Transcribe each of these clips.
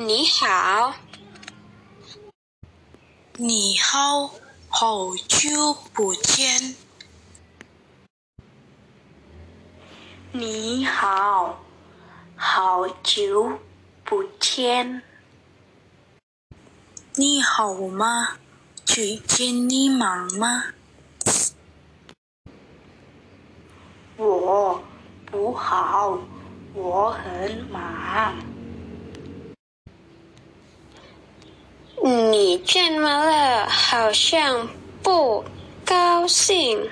你好，你好，好久不见。你好，好久不见。你好吗？最近你忙吗？我不好，我很忙。你怎么了？好像不高兴。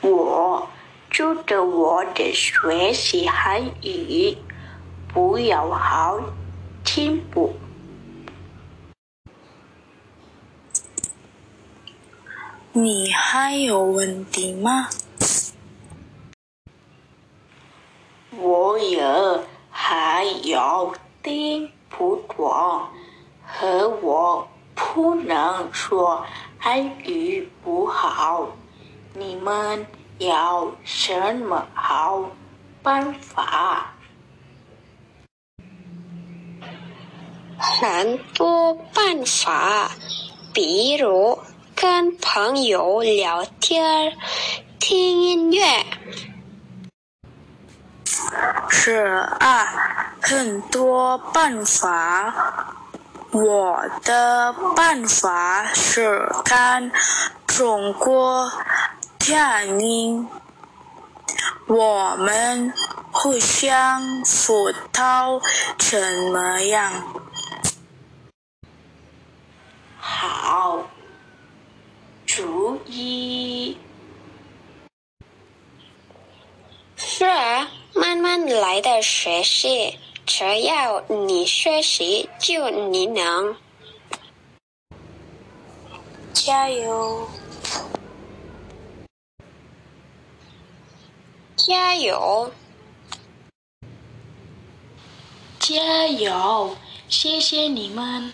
我觉得我的学习韩语不友好进步。你还有问题吗？我有还有点不懂，和我不能说韩语不好。你们有什么好办法？很多办法，比如跟朋友聊天、听音乐。是啊，很多办法。我的办法是看中国电影。我们互相辅导怎么样？好主意。是啊，慢慢来的学习，只要你学习，就你能。加油！加油！加油！谢谢你们。